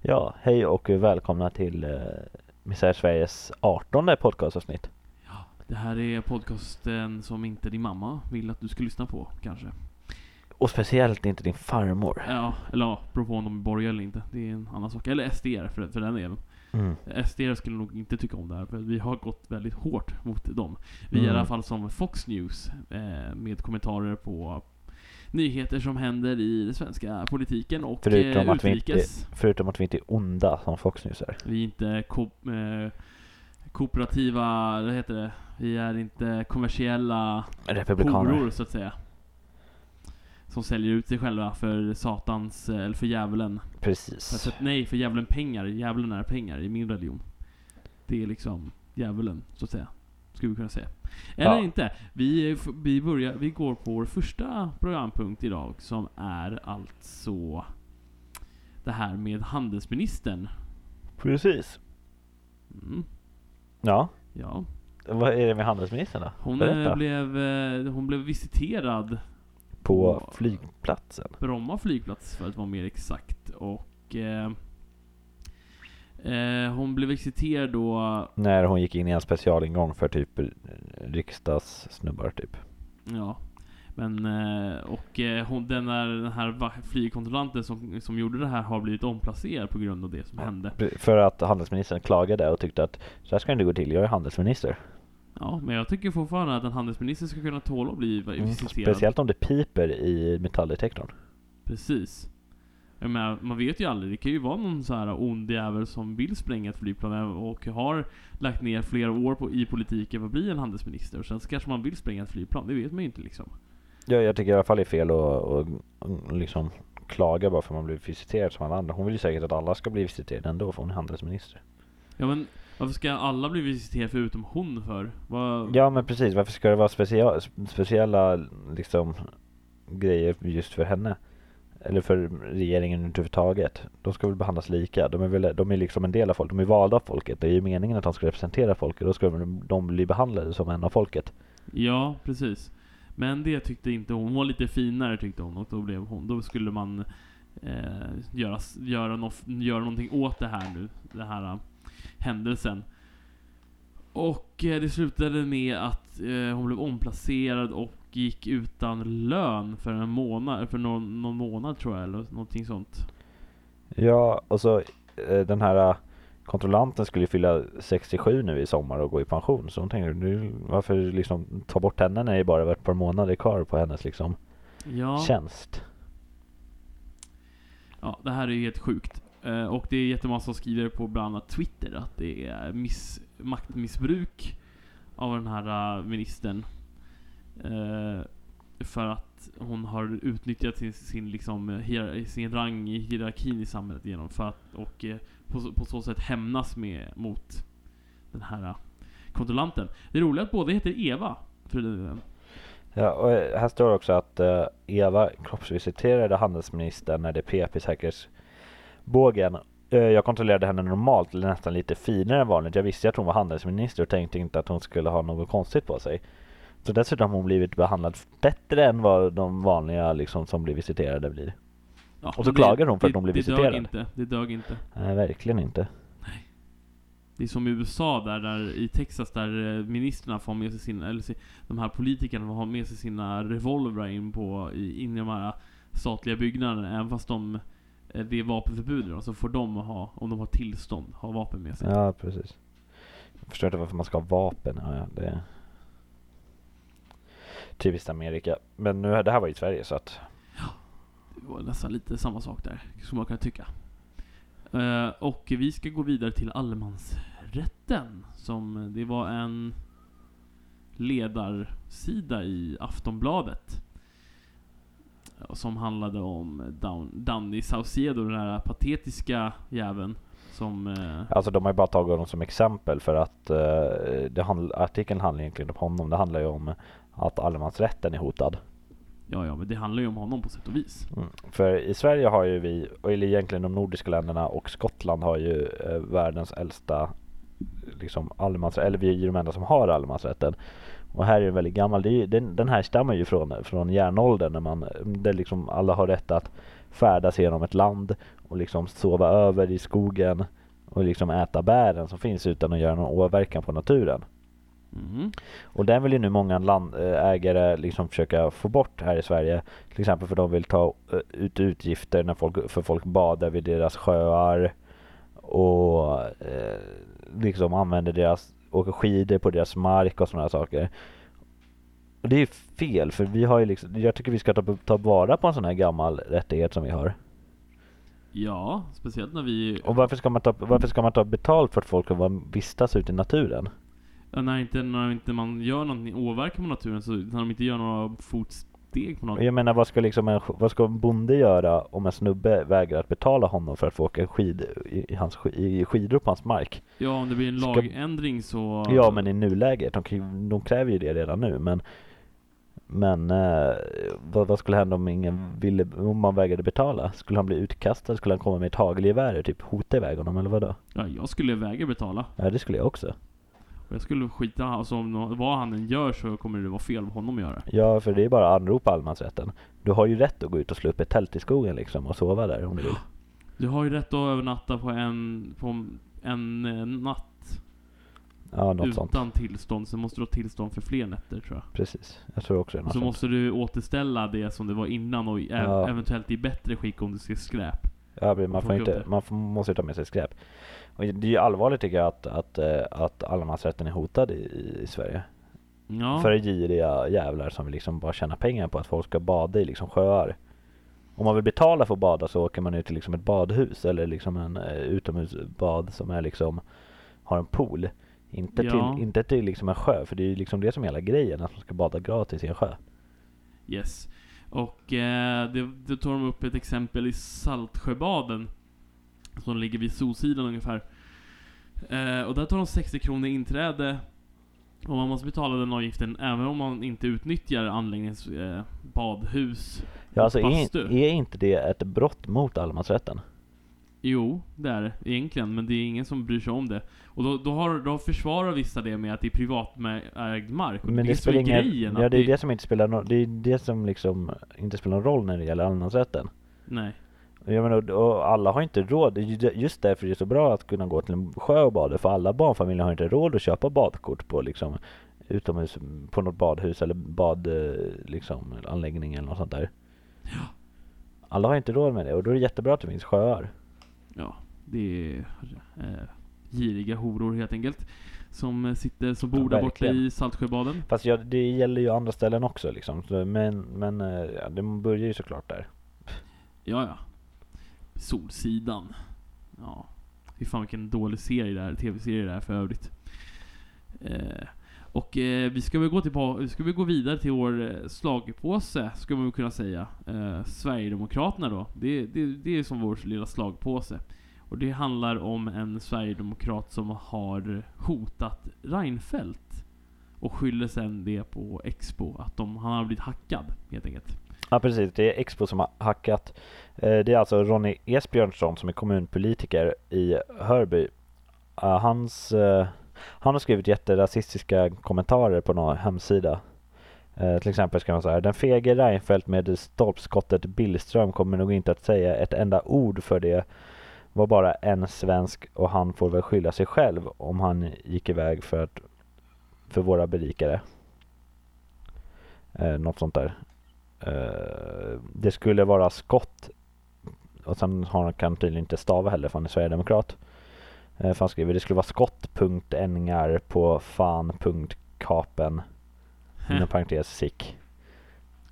Ja, hej och välkomna till eh, Misär Sveriges 18 podcastavsnitt. Ja, det här är podcasten som inte din mamma vill att du ska lyssna på, kanske. Och speciellt inte din farmor. Ja, eller ja, beror på om de är borgerliga eller inte. Det är en annan sak. Eller SDR för, för den delen. Mm. SDR skulle nog inte tycka om det här, för vi har gått väldigt hårt mot dem. Vi är i Mm. alla fall som Fox News, eh, med kommentarer på nyheter som händer i den svenska politiken och Förutom eh, att vi inte- utrikes. Förutom att vi inte är onda som Fox News är. Vi är inte ko eh, kooperativa, vad heter det? Vi är inte kommersiella horor så att säga. Som säljer ut sig själva för satans, eh, eller för djävulen. Precis. att, nej, för djävulen pengar. Djävulen är pengar i min religion. Det är liksom djävulen, så att säga. Skulle vi kunna säga. Eller Ja. inte. Vi, vi, börjar, vi går på vår första programpunkt idag, som är alltså det här med handelsministern. Precis. Mm, Ja, ja. vad är det med handelsministern då? Hon, Berätta. eh, blev, eh, hon blev visiterad På på- flygplatsen. Bromma flygplats för att vara mer exakt. Och eh, hon blev visiterad då, När hon gick in i en specialingång för typ eh, riksdagssnubbar typ. ja. Men, eh, och eh, hon, den, där, den här flygkontrollanten som, som gjorde det här har blivit omplacerad på grund av det som hände. För att handelsministern klagade och tyckte att så här ska det inte gå till, jag är handelsminister. Ja, men jag tycker fortfarande att en handelsminister ska kunna tåla att bli Mm. visiterad. Speciellt om det piper i metalldetektorn. Precis. Jag menar, man vet ju aldrig. Det kan ju vara någon så här ond jävel som vill spränga ett flygplan och har lagt ner flera år på, i politiken för att bli en handelsminister. Och sen så kanske man vill spränga ett flygplan. Det vet man ju inte liksom. Ja, jag tycker i alla fall det är fel att, liksom klaga bara för att man blir visiterad som alla andra. Hon vill ju säkert att alla ska bli visiterade ändå för hon är handelsminister. Ja men, varför ska alla bli visiterade förutom hon för? Vad... Ja men precis, varför ska det vara specia speciella liksom grejer just för henne? Eller för regeringen överhuvudtaget. De ska väl behandlas lika. De är väl de är liksom en del av folket. De är valda av folket. Det är ju meningen att de ska representera folket. Då ska de, de bli behandlade som en av folket. Ja, precis. Men det tyckte inte hon. Hon var lite finare tyckte hon och då blev hon, då skulle man eh, göra, göra, no, göra någonting åt det här nu, den här eh, händelsen. Och eh, det slutade med att eh, hon blev omplacerad och gick utan lön för en månad, för någon, någon månad tror jag, eller någonting sånt. Ja, och så eh, den här eh, kontrollanten skulle fylla 67 nu i sommar och gå i pension. Så hon tänkte, nu, varför liksom ta bort henne när det bara var ett par månader kvar på hennes liksom Ja. tjänst? Ja, det här är ju helt sjukt. Eh, och det är jättemånga som skriver på bland annat Twitter att det är miss, maktmissbruk av den här ministern. Eh, för att hon har utnyttjat sin, sin, liksom, eh, hier, sin rang i hierarkin i samhället genom för att, och eh, på, så- på så sätt hämnas med mot den här eh, kontrollanten. Det roliga är att båda heter Eva. För Ja, och eh, här står också att Eva kroppsvisiterade handelsministern när det pep i säkerhetsbågen. Jag kontrollerade henne normalt, eller nästan lite finare än vanligt. Jag visste att hon var handelsminister och tänkte inte att hon skulle ha något konstigt på sig. Så dessutom har hon blivit behandlad bättre än vad de vanliga liksom, som blir visiterade blir. ja, Och så men klagar hon för att det, hon blir det visiterad. dög inte. Det dög inte. Nej, verkligen inte. Det är som i USA där, där i Texas där eh, ministrarna får med sig sina, eller de här politikerna får ha med sig sina revolvrar in på, in i de här statliga byggnaderna, även fast de, eh, det är vapenförbud då, så får de ha, om de har tillstånd, ha vapen med sig. Ja, precis. Jag förstår inte varför man ska ha vapen. Ja, det typiskt Amerika. Men nu, det här var i Sverige så att Ja, Det var nästan lite samma sak där, skulle man kunna tycka. Eh, och vi ska gå vidare till allemansrätten, som eh, det var en ledarsida i Aftonbladet. Eh, som handlade om Dan Danny Saucedo, den här patetiska jäveln. Som... Eh, Alltså de har ju bara tagit honom som exempel för att eh, handl- artikeln handlar egentligen om honom. Det handlar ju om att allemansrätten är hotad. ja, ja, men det handlar ju om honom på sätt och vis. Mm. För i Sverige har ju vi, och eller egentligen de nordiska länderna och Skottland har ju eh, världens äldsta liksom allemansrätt, eller vi är ju de enda som har allemansrätten. Och här är den väldigt gammal. Det ju- den, den här stammar ju från, från järnåldern när man, där liksom alla har rätt att färdas genom ett land och liksom sova över i skogen och liksom äta bären som finns utan att göra någon åverkan på naturen. Mm. Och den vill ju nu många landägare liksom försöka få bort här i Sverige. Till exempel för de vill ta eh, ut utgifter när folk, för folk badar vid deras sjöar och eh, liksom använder deras, åker skidor på deras mark och sådana saker. Och det är fel för vi har ju liksom, jag tycker vi ska ta, ta vara på en sån här gammal rättighet som vi har. Ja, speciellt när vi... Och varför ska man ta, varför ska man ta betalt för att folk ska vistas ute i naturen? Ja, när inte, när inte man gör någonting, åverkar på naturen, så när de inte gör några fotsteg på något. Jag menar vad ska liksom en, vad ska en bonde göra om en snubbe vägrar att betala honom för att få åka skid, i, hans, i skidor på hans mark? Ja, om det blir en lagändring så... Ja men i nuläget, de, de kräver ju det redan nu men Men eh, vad, vad skulle hända om ingen ville, om man vägrade betala? Skulle han bli utkastad? Skulle han komma med ett hagelgevär och typ hota iväg honom eller vadå? Ja, jag skulle vägra betala. Ja det skulle jag också jag skulle skita, alltså om vad han än gör så kommer det vara fel av honom att göra. Ja för det är bara att anropa allemansrätten Du har ju rätt att gå ut och slå upp ett tält i skogen liksom och sova där om du vill Du har ju rätt att övernatta på en, på en eh, natt Ja något sånt utan tillstånd. Sen måste du ha tillstånd för fler nätter tror jag. Precis, jag tror också det något så sånt. måste du återställa det som det var innan och Ja. eventuellt i bättre skick om du ser skräp. Ja, men man, får inte man får, måste ju ta med sig skräp. Och det är ju allvarligt tycker jag att, att, eh, att allemansrätten är hotad i, i Sverige. Ja. För giriga jävlar som vill liksom bara tjäna pengar på att folk ska bada i liksom sjöar. Om man vill betala för att bada så åker man ut till liksom ett badhus eller liksom en eh, utomhusbad som är liksom har en pool. Inte Ja. till, inte till liksom en sjö, för det är ju liksom det som är hela grejen, att man ska bada gratis i en sjö. Yes. Och eh, det, det tar de upp ett exempel i Saltsjöbaden. Som ligger vid Solsidan ungefär. Eh, och där tar de 60 kronor inträde. Och man måste betala den avgiften även om man inte utnyttjar anläggningens eh, badhus Ja, alltså är, är inte det ett brott mot allemansrätten? Jo, det är det egentligen, men det är ingen som bryr sig om det. Och då, då, har, då försvarar vissa det med att det är privatägd mark. Och Men det, så spelar ingen, grejen. ja det är det som inte spelar någon, det är det som liksom inte spelar någon roll när det gäller allemansrätten. Nej. Jag menar, och alla har inte råd, Det just därför det är så bra att kunna gå till en sjö och bada, för alla barnfamiljer har inte råd att köpa badkort på liksom utomhus, på något badhus eller bad, eh, liksom anläggning eller något sånt där. Alla har inte råd med det och då är det jättebra att det finns sjöar. Ja, det är eh, giriga horor helt enkelt. Som eh, sitter, som bor Ja, där borta i Saltsjöbaden. Fast ja, det gäller ju andra ställen också liksom. Men men eh, ja, det börjar ju såklart där. Ja, ja. Solsidan. Ja. Fy fan vilken dålig serie det här, tv-serie det här för övrigt. Eh, och eh, vi ska väl gå tillbaka, ska vi gå vidare till vår eh, slagpåse, skulle man väl kunna säga. Eh, Sverigedemokraterna då. Det, det, det är som vår lilla slagpåse. Och det handlar om en Sverigedemokrat som har hotat Reinfeldt. Och skyller sen det på Expo, att de, han har blivit hackad helt enkelt. Ja precis, det är Expo som har hackat. Eh, det är alltså Ronny Esbjörnsson som är kommunpolitiker i Hörby. Hans, eh, han har skrivit jätterasistiska kommentarer på någon hemsida. Eh, Till exempel ska man säga Den fege Reinfeldt med stolpskottet Billström kommer nog inte att säga ett enda ord för det var bara en svensk och han får väl skylla sig själv om han gick iväg för att för våra berikare. Eh, något sånt där. Eh, det skulle vara skott och sen har han, kan han tydligen inte stava heller för han är sverigedemokrat. Eh, för han skriver det skulle vara skott.engar på fan.kapen inom parentes sick.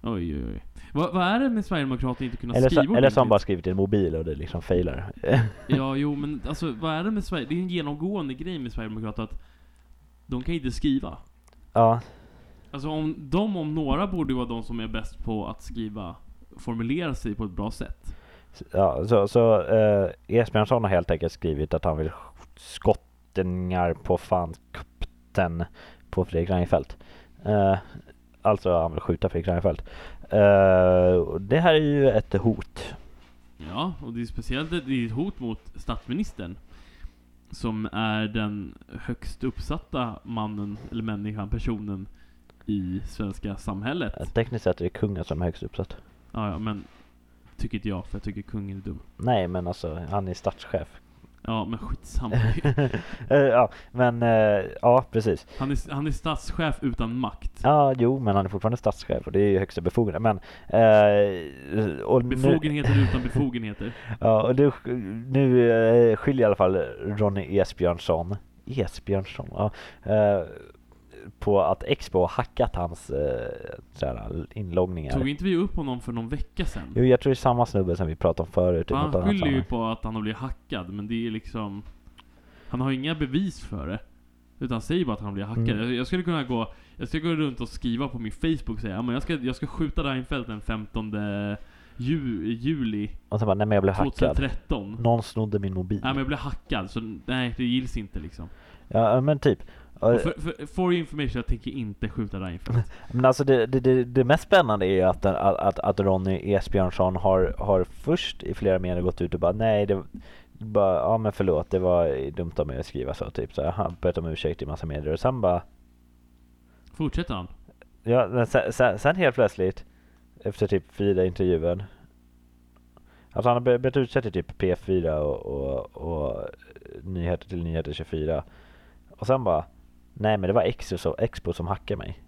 Oj, oj, oj. Vad, vad är det med Sverigedemokrater inte kunna Eller så, skriva eller så har han bara skrivit i en mobil och det liksom failar. Ja, jo, men alltså vad är det med Sverige? Det är en genomgående grej med Sverigedemokrater att de kan inte skriva. ja, Alltså om de om några borde ju vara de som är bäst på att skriva, formulera sig på ett bra sätt. ja, så, så eh, Esbjörnsson har helt enkelt skrivit att han vill skottengar på fan kapten på Fredrik Reinfeldt. Eh, alltså han vill skjuta Fredrik Reinfeldt. Och det här är ju ett hot. Ja, och det är speciellt det är ett hot mot statsministern. Som är den högst uppsatta mannen, eller människan, personen i svenska samhället. Eh, Tekniskt sett är det kungen som är högst uppsatt. Ja, ja, men Tycker inte jag, för jag tycker kungen är dum. Nej men alltså han är statschef. Ja, men skitsamma. Eh, ja men eh, ja precis. Han är, han är statschef utan makt. Ja jo men han är fortfarande statschef och det är ju högsta befogenhet. Men eh, och nu, Befogenheter utan befogenheter. ja, och nu, nu eh, skiljer i alla fall Ronny Esbjörnsson Esbjörnsson ja, på att Expo har hackat hans eh, såhär, inloggningar. Tog inte vi upp honom för någon vecka sedan? Jo jag tror det är samma snubbe som vi pratade om förut. i Han skyller ju på att han har blivit hackad, men det är liksom... Han har inga bevis för det. Utan säger bara att han blivit hackad. Mm. Jag, jag skulle kunna gå... Jag ska gå runt och skriva på min Facebook och säga men jag ska, jag ska skjuta Reinfeldt den 15 ju, juli Och sen bara, nej men jag blev hackad. 2013. Någon snodde min mobil. Nej men jag blev hackad, så nej det gills inte liksom. Ja men typ. Och för, för, for information, jag tänker inte skjuta Reinfeldt. Men alltså det, det, det, mest spännande är ju att, att, att, att Ronny Esbjörnsson har, har först i flera medier gått ut och bara nej det bara, ja men förlåt det var dumt av mig att skriva så typ så han bett om ursäkt i massa medier och sen bara Fortsätter han? Ja sen, sen, sen helt plötsligt efter typ fyra intervjuer Alltså han har be- bett ursäkt till typ P4 och, och, och nyheter till Nyheter 24 och sen bara Nej men det var Expo, som- Expo som hackade mig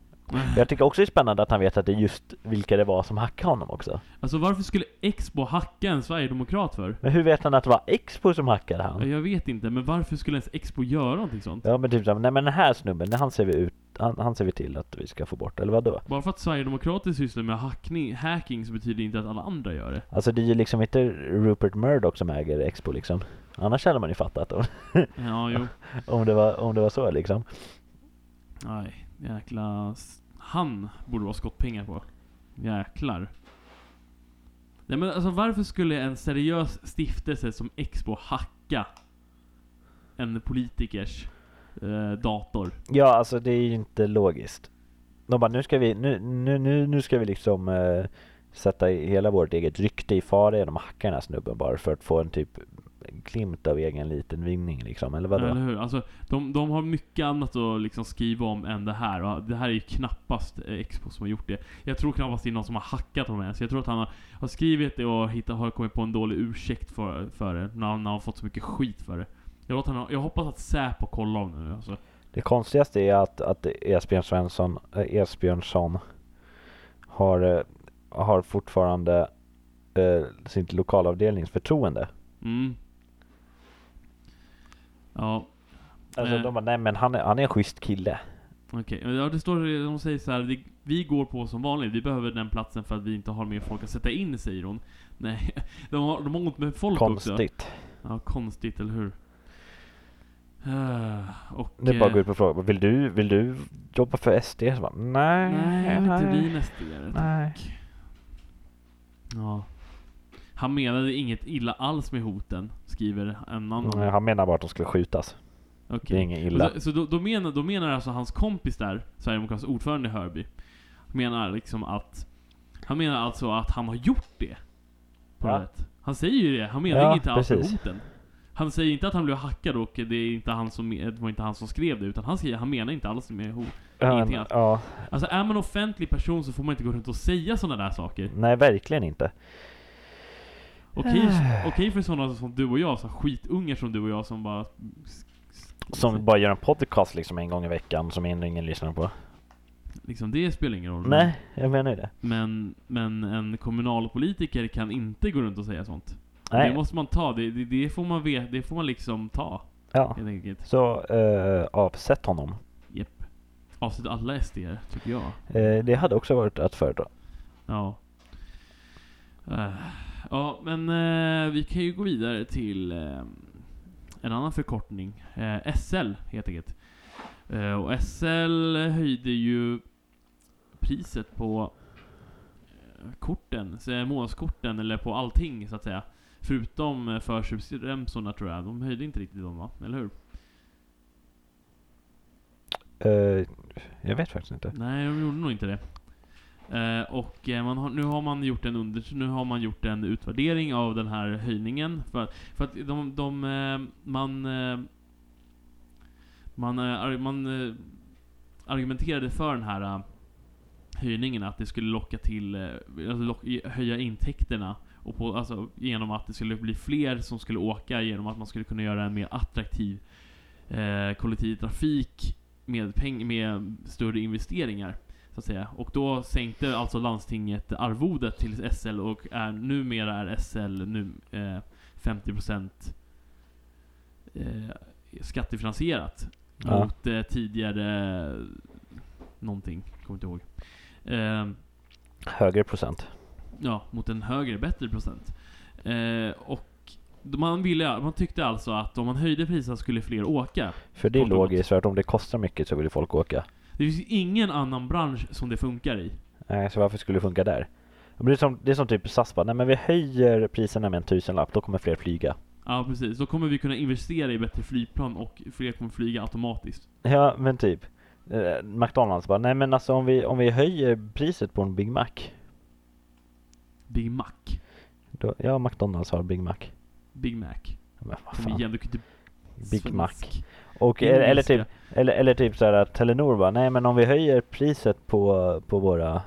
Jag tycker också det är spännande att han vet att det är just vilka det var som hackade honom också. Alltså varför skulle Expo hacka en Sverigedemokrat för? Men hur vet han att det var Expo som hackade han? Jag vet inte, men varför skulle ens Expo göra någonting sånt? Ja men typ såhär, nej men den här snubben, han ser vi ut, han, han ser vi till att vi ska få bort, eller vadå? Bara för att Sverigedemokrater sysslar med hackning, hacking så betyder det inte att alla andra gör det. Alltså det är ju liksom inte Rupert Murdoch som äger Expo liksom. Annars hade man ju fattat om, Ja, jo. om, det, var, om det var så liksom. Nej, jäkla... Han borde vara skottpengar på. Jäklar. Nej men alltså varför skulle en seriös stiftelse som Expo hacka en politikers eh, dator? Ja alltså det är ju inte logiskt. De bara, nu ska vi, nu, nu, nu, nu ska vi liksom eh, sätta hela vårt eget rykte i fara genom att hacka den här snubben bara för att få en typ glimt av egen liten vinning liksom, eller vadå? Eller hur? Alltså, de, de har mycket annat att liksom skriva om än det här. Och det här är ju knappast eh, Expo som har gjort det. Jag tror knappast det är någon som har hackat honom ens. Jag tror att han har, har skrivit det och hittat, har kommit på en dålig ursäkt för, för det. När han, när han har fått så mycket skit för det. Jag, han, jag hoppas att Säpo kollar om det nu alltså. Det konstigaste är att, att Esbjörn Svensson, äh, Esbjörnsson har, eh, har fortfarande eh, sitt lokalavdelnings förtroende. Mm. Ja, Alltså Eh. de bara, nej men han är, han är en schysst kille. okej. Ja, det står, de säger så här, "Det- vi går på som vanligt. Vi behöver den platsen för att vi inte har mer folk att sätta in, säger hon. Nej, de har, de har ont med folk också. Konstigt. Ja, konstigt, eller hur? Uh, och... Det är bara att gå eh, ut på fråga, vill du, vill du jobba för SD? Så bara, nej, Nej, jag vill inte bli en SD-are, Nej. tack. Ja. Han menade inget illa alls med hoten, skriver en annan. Nej, Han menar bara att de skulle skjutas. Okej. Det är inget illa. Så, så då, då, menar, då menar alltså hans kompis där, Sverigedemokraternas ordförande i Hörby, menar liksom att Han menar alltså att han har gjort det. På Ja. sätt. Han säger ju det, han menar Ja, inte alls med hoten. Han säger inte att han blev hackad och det, är inte han som, det var inte han som skrev det, utan han säger han menar inte alls med hot. Annat. ja, Alltså är man offentlig person så får man inte gå runt och säga sådana där saker. nej verkligen inte. Okej okej för sådana som du och jag, så skitungar som du och jag som bara... Som bara gör en podcast liksom en gång i veckan som ingen lyssnar på. Liksom det spelar ingen roll. Nej, jag menar ju det. Men, men en kommunalpolitiker kan inte gå runt och säga sånt. Nej. Det måste man ta, det, det, det får man veta, det får man liksom ta. Ja. Helt enkelt. Så eh, avsätt honom. Japp. Avsätt alla SD tycker jag. Eh, det hade också varit att föredra. Ja. Eh, ja, men eh, vi kan ju gå vidare till eh, en annan förkortning. Eh, SL, helt enkelt. Eh, och SL höjde ju priset på eh, korten, eh, månadskorten, eller på allting så att säga. Förutom förköpsremsorna tror jag. De höjde inte riktigt dem va? Eller hur? Jag vet faktiskt inte. Nej, de gjorde nog inte det. Eh, och eh, man har, nu har man gjort en under, nu har man gjort en utvärdering av den här höjningen. För, för att de, de eh, man, eh, man, man argumenterade för den här höjningen, att det skulle locka till, alltså lock, höja intäkterna Och på, alltså, genom att det skulle bli fler som skulle åka, genom att man skulle kunna göra en mer attraktiv eh, kollektivtrafik med, peng med större investeringar. Så att säga. Och då sänkte alltså landstinget arvodet till SL och är, numera är SL nu eh, 50% eh, skattefinansierat. Ja. Mot eh, tidigare någonting, kommer inte ihåg. Eh, Högre procent. ja, mot en högre, bättre procent. Eh, och man, ville, man tyckte alltså att om man höjde priserna skulle fler åka. För det är logiskt, för att om det kostar mycket så vill folk åka. Det finns ingen annan bransch som det funkar i. Nej, så varför skulle det funka där? Det blir som, det är som typ SAS bara, nej men vi höjer priserna med en tusenlapp, då kommer fler flyga. Ja, precis. Då kommer vi kunna investera i bättre flygplan och fler kommer flyga automatiskt. Ja, men typ. Eh, McDonalds bara, nej men alltså om vi, om vi höjer priset på en Big Mac. Big Mac. Då, ja, McDonalds har Big Mac. Big Mac. Men vad fan. igen, du kan inte... Big Mac. Och, eller, eller typ, eller, eller typ såhär att Telenor bara, nej men om vi höjer priset på, på våra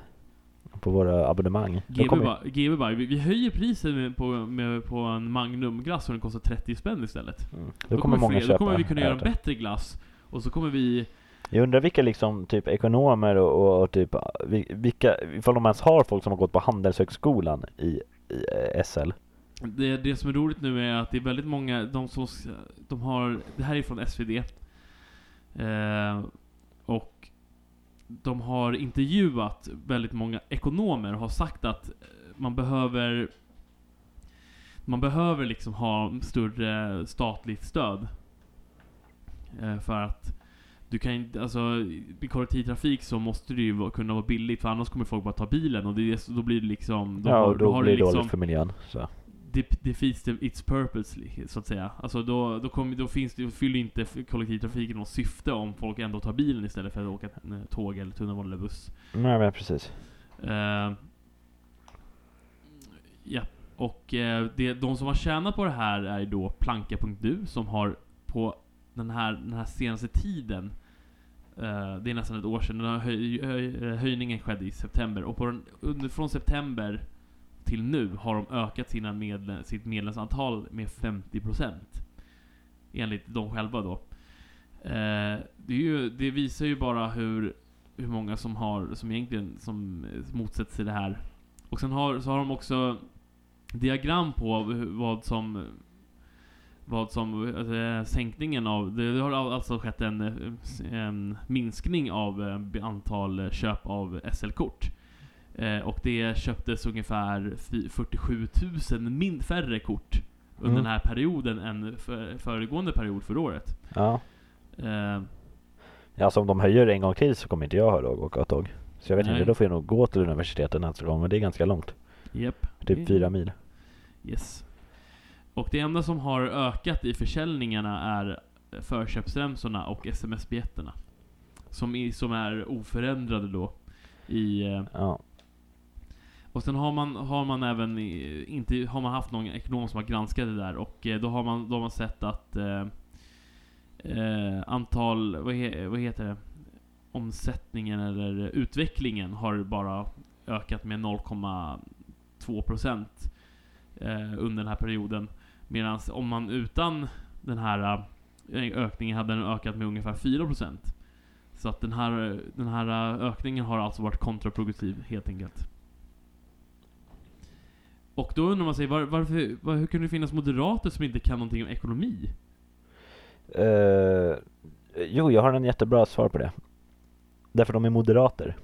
på våra abonnemang. Då GB bara, vi, vi höjer priset med, på, med, på en Magnumglass och den kostar 30 spänn istället. mm, då, kommer många fler, köpa. Då kommer vi kunna göra en bättre glass. Och så kommer vi... Jag undrar vilka liksom typ ekonomer och, och, och typ vi- vilka, ifall de ens har folk som har gått på Handelshögskolan i, i SL. Det, det som är roligt nu är att det är väldigt många, de som, de har, det här är från SvD. Eh, och de har intervjuat väldigt många ekonomer och har sagt att eh, man behöver man behöver liksom ha större statligt stöd. Eh, för att du kan inte, alltså i kollektivtrafik så måste det ju kunna vara billigt för annars kommer folk bara ta bilen och det då blir det liksom, då ja, har, och då, har blir det liksom dåligt för miljön. Så. Det defeats its purpose, så att säga. Alltså då, då, kommer, då finns det, fyller inte kollektivtrafiken något syfte om folk ändå tar bilen istället för att åka eh, tåg eller tunnelbana eller buss. Nej men precis. Eh, ja, och eh, det, de som har tjänat på det här är då Planka.du som har på den här, den här senaste tiden eh, det är nästan ett år sedan, den här höj, höj, höjningen skedde i september och den, under, från september till nu har de ökat sina medle sitt medlemsantal med 50% Enligt dem själva då. Eh, det, är ju, det visar ju bara hur, hur många som har, som egentligen som eh, motsätter sig det här. Och sen har, så har de också diagram på vad som vad som, alltså, sänkningen av, det det har alltså skett en, eh, en minskning av antal köp av SL-kort. Eh, och det köptes ungefär fy- 47 000 min färre kort under Mm. den här perioden än för, föregående period för året. Ja. Eh, ja, alltså om de höjer en gång till så kommer inte jag ha råd att åka tåg. Så jag vet Nej. inte, då får jag nog gå till universitetet nästa gång, men det är ganska långt. Japp. Typ Mm. fyra mil. Yes. Och det enda som har ökat i försäljningarna är förköpsremsorna och sms-biljetterna. Som, som är oförändrade då. I, eh, Ja och sen har man, har man även inte, har man haft någon ekonom som har granskat det där och eh, då har man, då har man sett att eh, eh, antal, vad, he, vad heter det? Omsättningen eller utvecklingen har bara ökat med 0,2% eh, under den här perioden. Medan om man utan den här eh, ökningen hade den ökat med ungefär 4%. Så att den här, den här ökningen har alltså varit kontraproduktiv helt enkelt. Och då undrar man sig, var, varför, var, hur kan det finnas moderater som inte kan någonting om ekonomi? Eh, jo, jag har en jättebra svar på det. Därför de är moderater.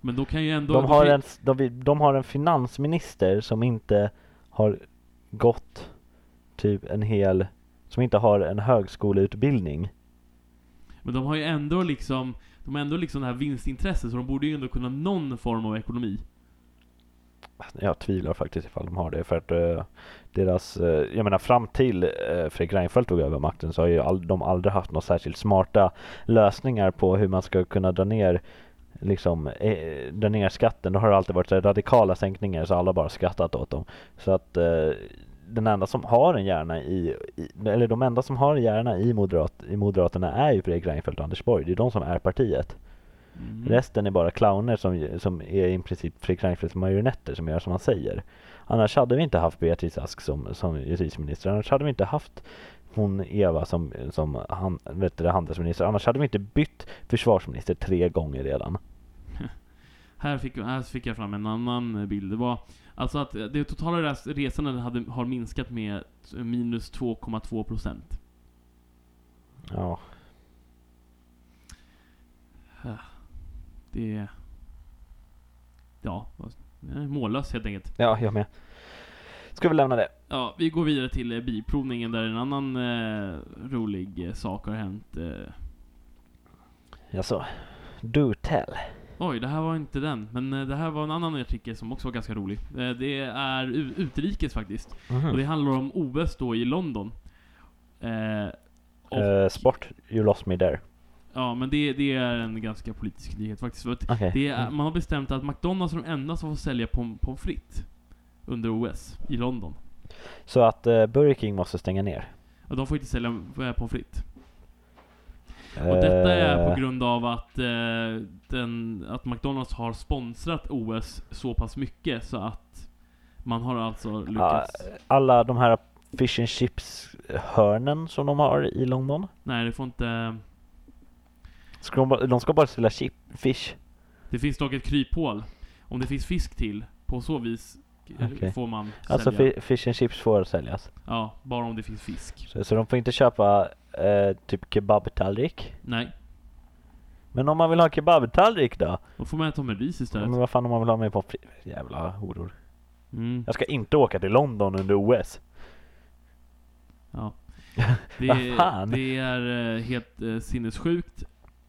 Men då kan ju ändå... De har, en, de, de har en finansminister som inte har gått typ en hel, som inte har en högskoleutbildning. Men de har ju ändå liksom, de har ändå liksom det här vinstintresset, så de borde ju ändå kunna någon form av ekonomi. Jag tvivlar faktiskt ifall de har det för att eh, deras, eh, jag menar fram till eh, Fredrik Reinfeldt tog över makten så har ju all, de aldrig haft några särskilt smarta lösningar på hur man ska kunna dra ner liksom, eh, dra ner skatten. Då har det alltid varit så här radikala sänkningar så alla bara skrattat åt dem. Så att eh, den enda som har en hjärna i, i eller de enda som har en hjärna i, moderat, i Moderaterna är ju Fredrik Reinfeldt och Anders Borg. Det är de som är partiet. Mm. Resten är bara clowner som, som är i princip Fredrik Reinfeldts marionetter som gör som han säger. Annars hade vi inte haft Beatrice Ask som, som justitieminister. Annars hade vi inte haft hon Eva som, som han, vet du, handelsminister. Annars hade vi inte bytt försvarsminister tre gånger redan. Här fick, här fick jag fram en annan bild. Det var alltså att det totala res- resandet hade, har minskat med minus 2,2 procent. Ja, Det är... Ja, mållöst helt enkelt. ja jag med. Ska vi lämna det? Ja, vi går vidare till eh, bilprovningen där en annan eh, rolig eh, sak har hänt. Eh. Jaså? Do tell. Oj, det här var inte den. Men eh, det här var en annan artikel som också var ganska rolig. Det är utrikes faktiskt. Mhm. Och det handlar om OS då i London. Eh, och, Eh, sport, you lost me there. Ja, men det, det är en ganska politisk nyhet faktiskt. För att Okej. det är, man har bestämt att McDonalds är de enda som får sälja pom- pommes frites under OS i London. Så att uh, Burger King måste stänga ner? Och de får inte sälja eh, pommes frites. Och detta är Eh, på grund av att, eh, den, att McDonalds har sponsrat OS så pass mycket så att man har alltså lyckats... alla de här fish and chips hörnen som de har i London. Nej, det får inte... Ska de, bara- de ska bara sälja chip, fish. Det finns dock ett kryphål. Om det finns fisk till, på så vis Okej. får man Alltså sälja. fi, fish and chips får säljas. Ja, bara om det finns fisk. Så, så de får inte köpa eh, typ kebabtallrik. Nej, Men om man vill ha kebabtallrik då? då får man äta med ris istället. Men vad fan om man vill ha med på Jävla horor. Mm, Jag ska inte åka till London under OS. ja. Det, fan? det är eh, helt eh, sinnessjukt.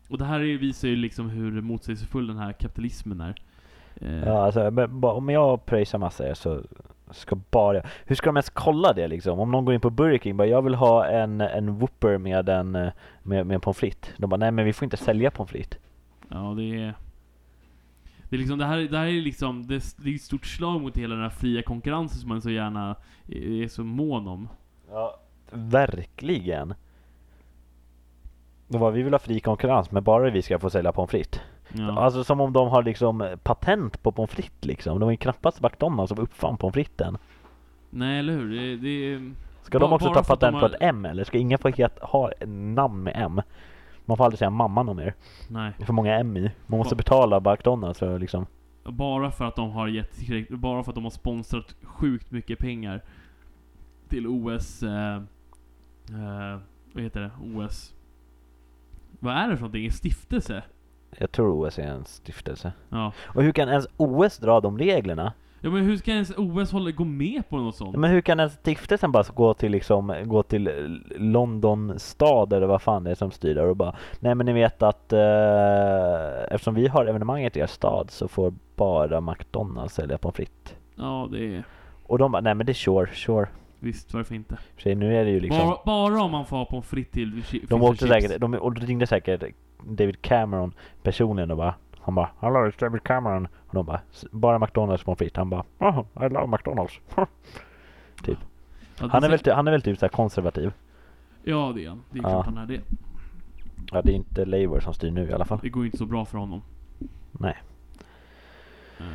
Och det här är, visar ju liksom hur motsägelsefull den här kapitalismen är. Eh, Ja, alltså, om jag pröjsar massor så ska bara... Hur ska de ens kolla det liksom? Om någon går in på Burger King bara jag vill ha en, en Whopper med en eh, med, med pommes frites. De bara nej men vi får inte sälja pommes frites. Ja, det är... Det är liksom, det här, det här är liksom, det är, ett stort slag mot hela den här fria konkurrensen som man så gärna är, är så mån om. Ja, verkligen. De bara, vi vill ha fri konkurrens men bara vi ska få sälja pommes frites. Ja. Alltså som om de har liksom patent på pommes frites liksom. De är ju knappast McDonalds som uppfann pommes fritesen. Nej, eller hur? Det, det. Ska de också ta patent har- på ett M eller? Ska ingen få het, ha namn med M? Man får aldrig säga mamma någon mer. Nej. Det är för många M i. Man måste betala McDonalds för liksom. Bara för att de har gett bara för att de har sponsrat sjukt mycket pengar till OS, eh, eh, vad heter det? OS. Vad är det för någonting? En stiftelse? Jag tror OS är en stiftelse. Ja. Och hur kan ens OS dra de reglerna? Ja men hur ska ens OS hålla, gå med på något sånt? Men hur kan ens stiftelsen bara gå till liksom, gå till eh, London stad eller vad fan det är som styr där och bara Nej men ni vet att eh, eftersom vi har evenemanget i er stad så får bara McDonalds sälja pommes frites. Ja, det är... Och de bara, nej men det är sure, sure. Visst, varför inte? Sig, nu är det ju liksom Bara, bara om man får ha pommes frites till De åkte chips. säkert, de, och ringde säkert David Cameron personligen och bara Han bara Hello it's David Cameron Och de bara "S- Bara McDonalds pommes frites Han bara Oh I love McDonalds Typ Ja, Han är väl, han är väl typ såhär konservativ Ja, det är han. Det är Ja. klart han är det. Ja det är inte Labour som styr nu i alla fall Det går inte så bra för honom. Nej Eh,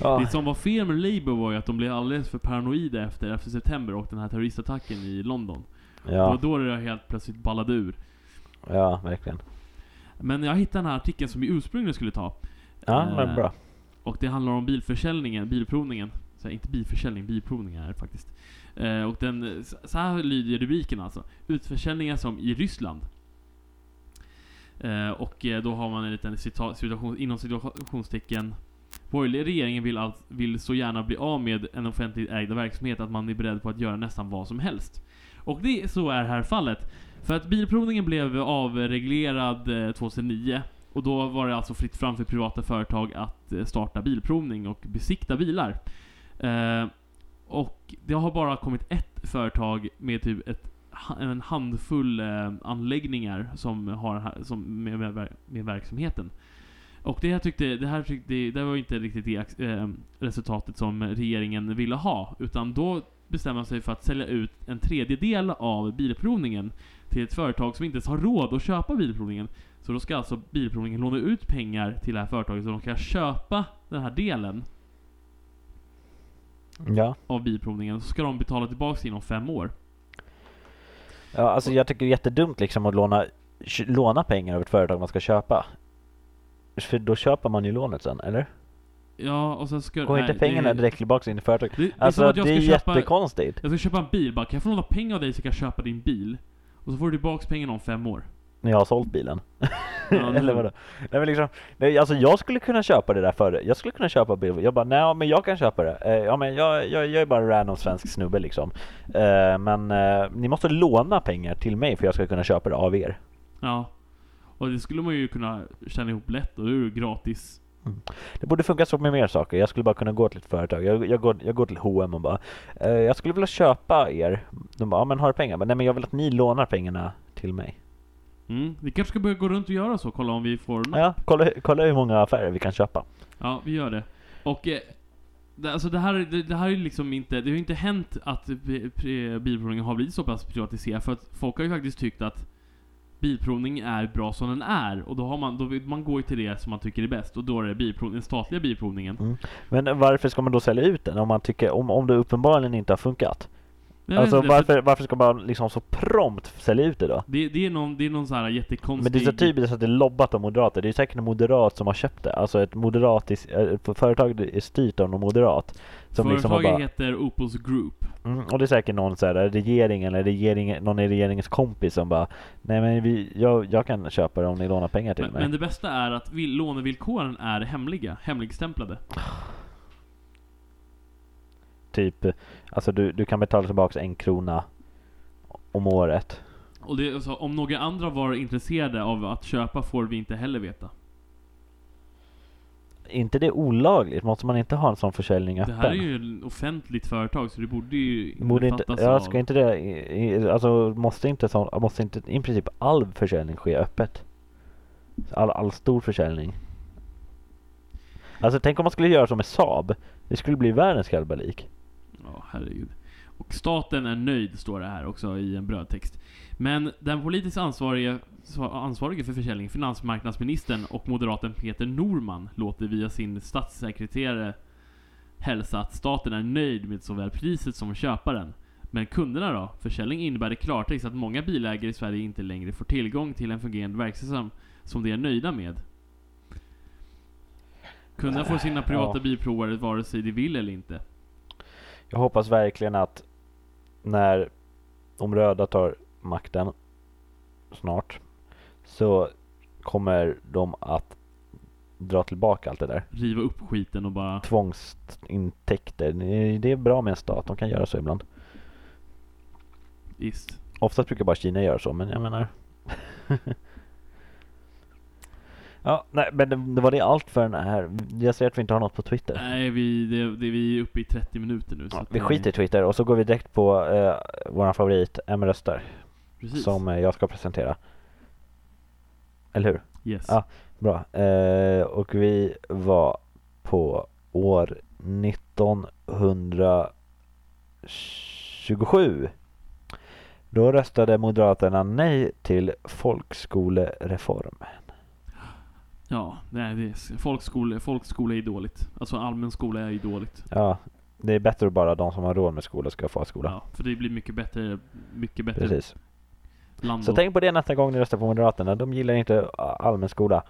Ja, Det som var fel med Labour var ju att de blev alldeles för paranoida efter 11 september och den här terroristattacken i London. Det var ja, då det helt plötsligt ballade ur. ja verkligen Men jag hittade den här artikeln som vi ursprungligen skulle ta. Ja Eh, men bra Och det handlar om bilförsäljningen, bilprovningen. Så här, inte bilförsäljning, bilprovning är det faktiskt. Eh, och den, så här lyder rubriken alltså. Utförsäljningar som i Ryssland. Eh, och eh, då har man en liten cita- situation, inom situationstecken Borgerliga regeringen vill, allt, vill så gärna bli av med en offentligt ägd verksamhet att man är beredd på att göra nästan vad som helst. Och det, så är här fallet. För att bilprovningen blev avreglerad eh, 2009 och då var det alltså fritt fram för privata företag att eh, starta bilprovning och besikta bilar. Eh, och det har bara kommit ett företag med typ ett, en handfull eh, anläggningar som har som med, med, med verksamheten. Och det här tyckte, det här tyckte, det var inte riktigt det eh, resultatet som regeringen ville ha. Utan då bestämde man sig för att sälja ut en tredjedel av bilprovningen till ett företag som inte ens har råd att köpa bilprovningen. Så då ska alltså bilprovningen låna ut pengar till det här företaget så de kan köpa den här delen. Ja. av bilprovningen så ska de betala tillbaka inom fem år. ja, alltså jag tycker det är jättedumt liksom att låna, låna pengar av ett företag man ska köpa. För då köper man ju lånet sen, eller? Ja, och sen ska... Går nej, inte pengarna det, direkt tillbaka in i företaget? Det, det Alltså det är köpa, jättekonstigt. Jag ska köpa en bil, bara kan jag få låna pengar av dig så jag kan köpa din bil? Och så får du tillbaka pengarna om fem år. När jag har sålt bilen. Ja, Eller vadå? Nej men liksom, nej, alltså jag skulle kunna köpa det där före. Jag skulle kunna köpa bil. Jag bara, nej men jag kan köpa det. Eh, ja men jag, jag, jag är bara en random svensk snubbe liksom. Eh, men eh, ni måste låna pengar till mig för jag ska kunna köpa det av er. Ja. Och det skulle man ju kunna tjäna ihop lätt och det är ju gratis. Det borde funka så med mer saker. Jag skulle bara kunna gå till ett företag. Jag, jag, går, jag går till H&M och bara, eh, jag skulle vilja köpa er. De bara, ja men har du pengar? Men, nej men jag vill att ni lånar pengarna till mig. Mm. Vi kanske ska börja gå runt och göra så, kolla om vi får napp. Ja, kolla, kolla hur många affärer vi kan köpa. Ja, vi gör det. Och eh, det, alltså det här, det, det här är ju liksom inte, det har ju inte hänt att bilprovningen har blivit så pass privatiserad för att folk har ju faktiskt tyckt att bilprovning är bra som den är och då har man, då, vill- man går ju till det som man tycker är bäst och då är det bilprovning, den statliga bilprovningen. Men varför ska man då sälja ut den om man tycker, om, om det uppenbarligen inte har funkat? Alltså varför, varför ska man liksom så prompt sälja ut det då? Det, det är någon, det är någon sån här jättekonstig... Men det är så typiskt att det är lobbat av moderater. Det är säkert en moderat som har köpt det. Alltså ett moderatiskt, äh, företag är styrt av någon moderat. Som liksom Företaget bara, heter Opus Group. Mm, och det är säkert någon så här regering eller regering, någon i regeringens kompis som bara Nej men vi, jag, jag kan köpa det om ni lånar pengar till Men, mig. men det bästa är att vill, lånevillkoren är hemliga, hemligstämplade. Typ, alltså du, du kan betala tillbaka en krona om året. Och det, alltså, om några andra var intresserade av att köpa får vi inte heller veta. Inte det olagligt? Måste man inte ha en sån försäljning öppen? Det här är ju ett offentligt företag så det borde ju Borde inte, ja, av... ska inte det, alltså måste inte sån, måste inte i princip all försäljning ske öppet? All, all stor försäljning. Alltså tänk om man skulle göra som med Saab. Det skulle bli världens kalabalik. Ja, herregud. Och staten är nöjd, står det här också i en brödtext. Men den politiskt ansvarige, ansvarige för försäljning, finansmarknadsministern och moderaten Peter Norman låter via sin statssekreterare hälsa att staten är nöjd med såväl priset som köparen. Men kunderna då? Försäljning innebär i klartext att många bilägare i Sverige inte längre får tillgång till en fungerande verkstad som, som de är nöjda med. Kunderna får sina privata Ja. bilprovare vare sig de vill eller inte. Jag hoppas verkligen att när de röda tar makten snart så kommer de att dra tillbaka allt det där. Riva upp skiten och bara... Tvångsintäkter. Det är bra med en stat. De kan göra så ibland. Visst. Oftast brukar bara Kina göra så, men jag menar... ja, nej, men det, var det allt för den här. Jag ser att vi inte har något på Twitter. Nej, vi, det, det, vi är uppe i 30 minuter nu. Ja, vi skiter i Twitter och så går vi direkt på eh, våran favorit, M röstar, Precis. som eh, jag ska presentera. Eller hur? Yes. Ja. Bra. Eh, och vi var på år 1927. Då röstade Moderaterna nej till folkskolereform. Ja, nej, det är, folkskola, folkskola är dåligt. Alltså allmän skola är ju dåligt. Ja, det är bättre att bara de som har råd med skola ska få skola. Ja, för det blir mycket bättre, mycket bättre Precis. land Så tänk på det nästa gång ni röstar på Moderaterna. De gillar inte allmän skola.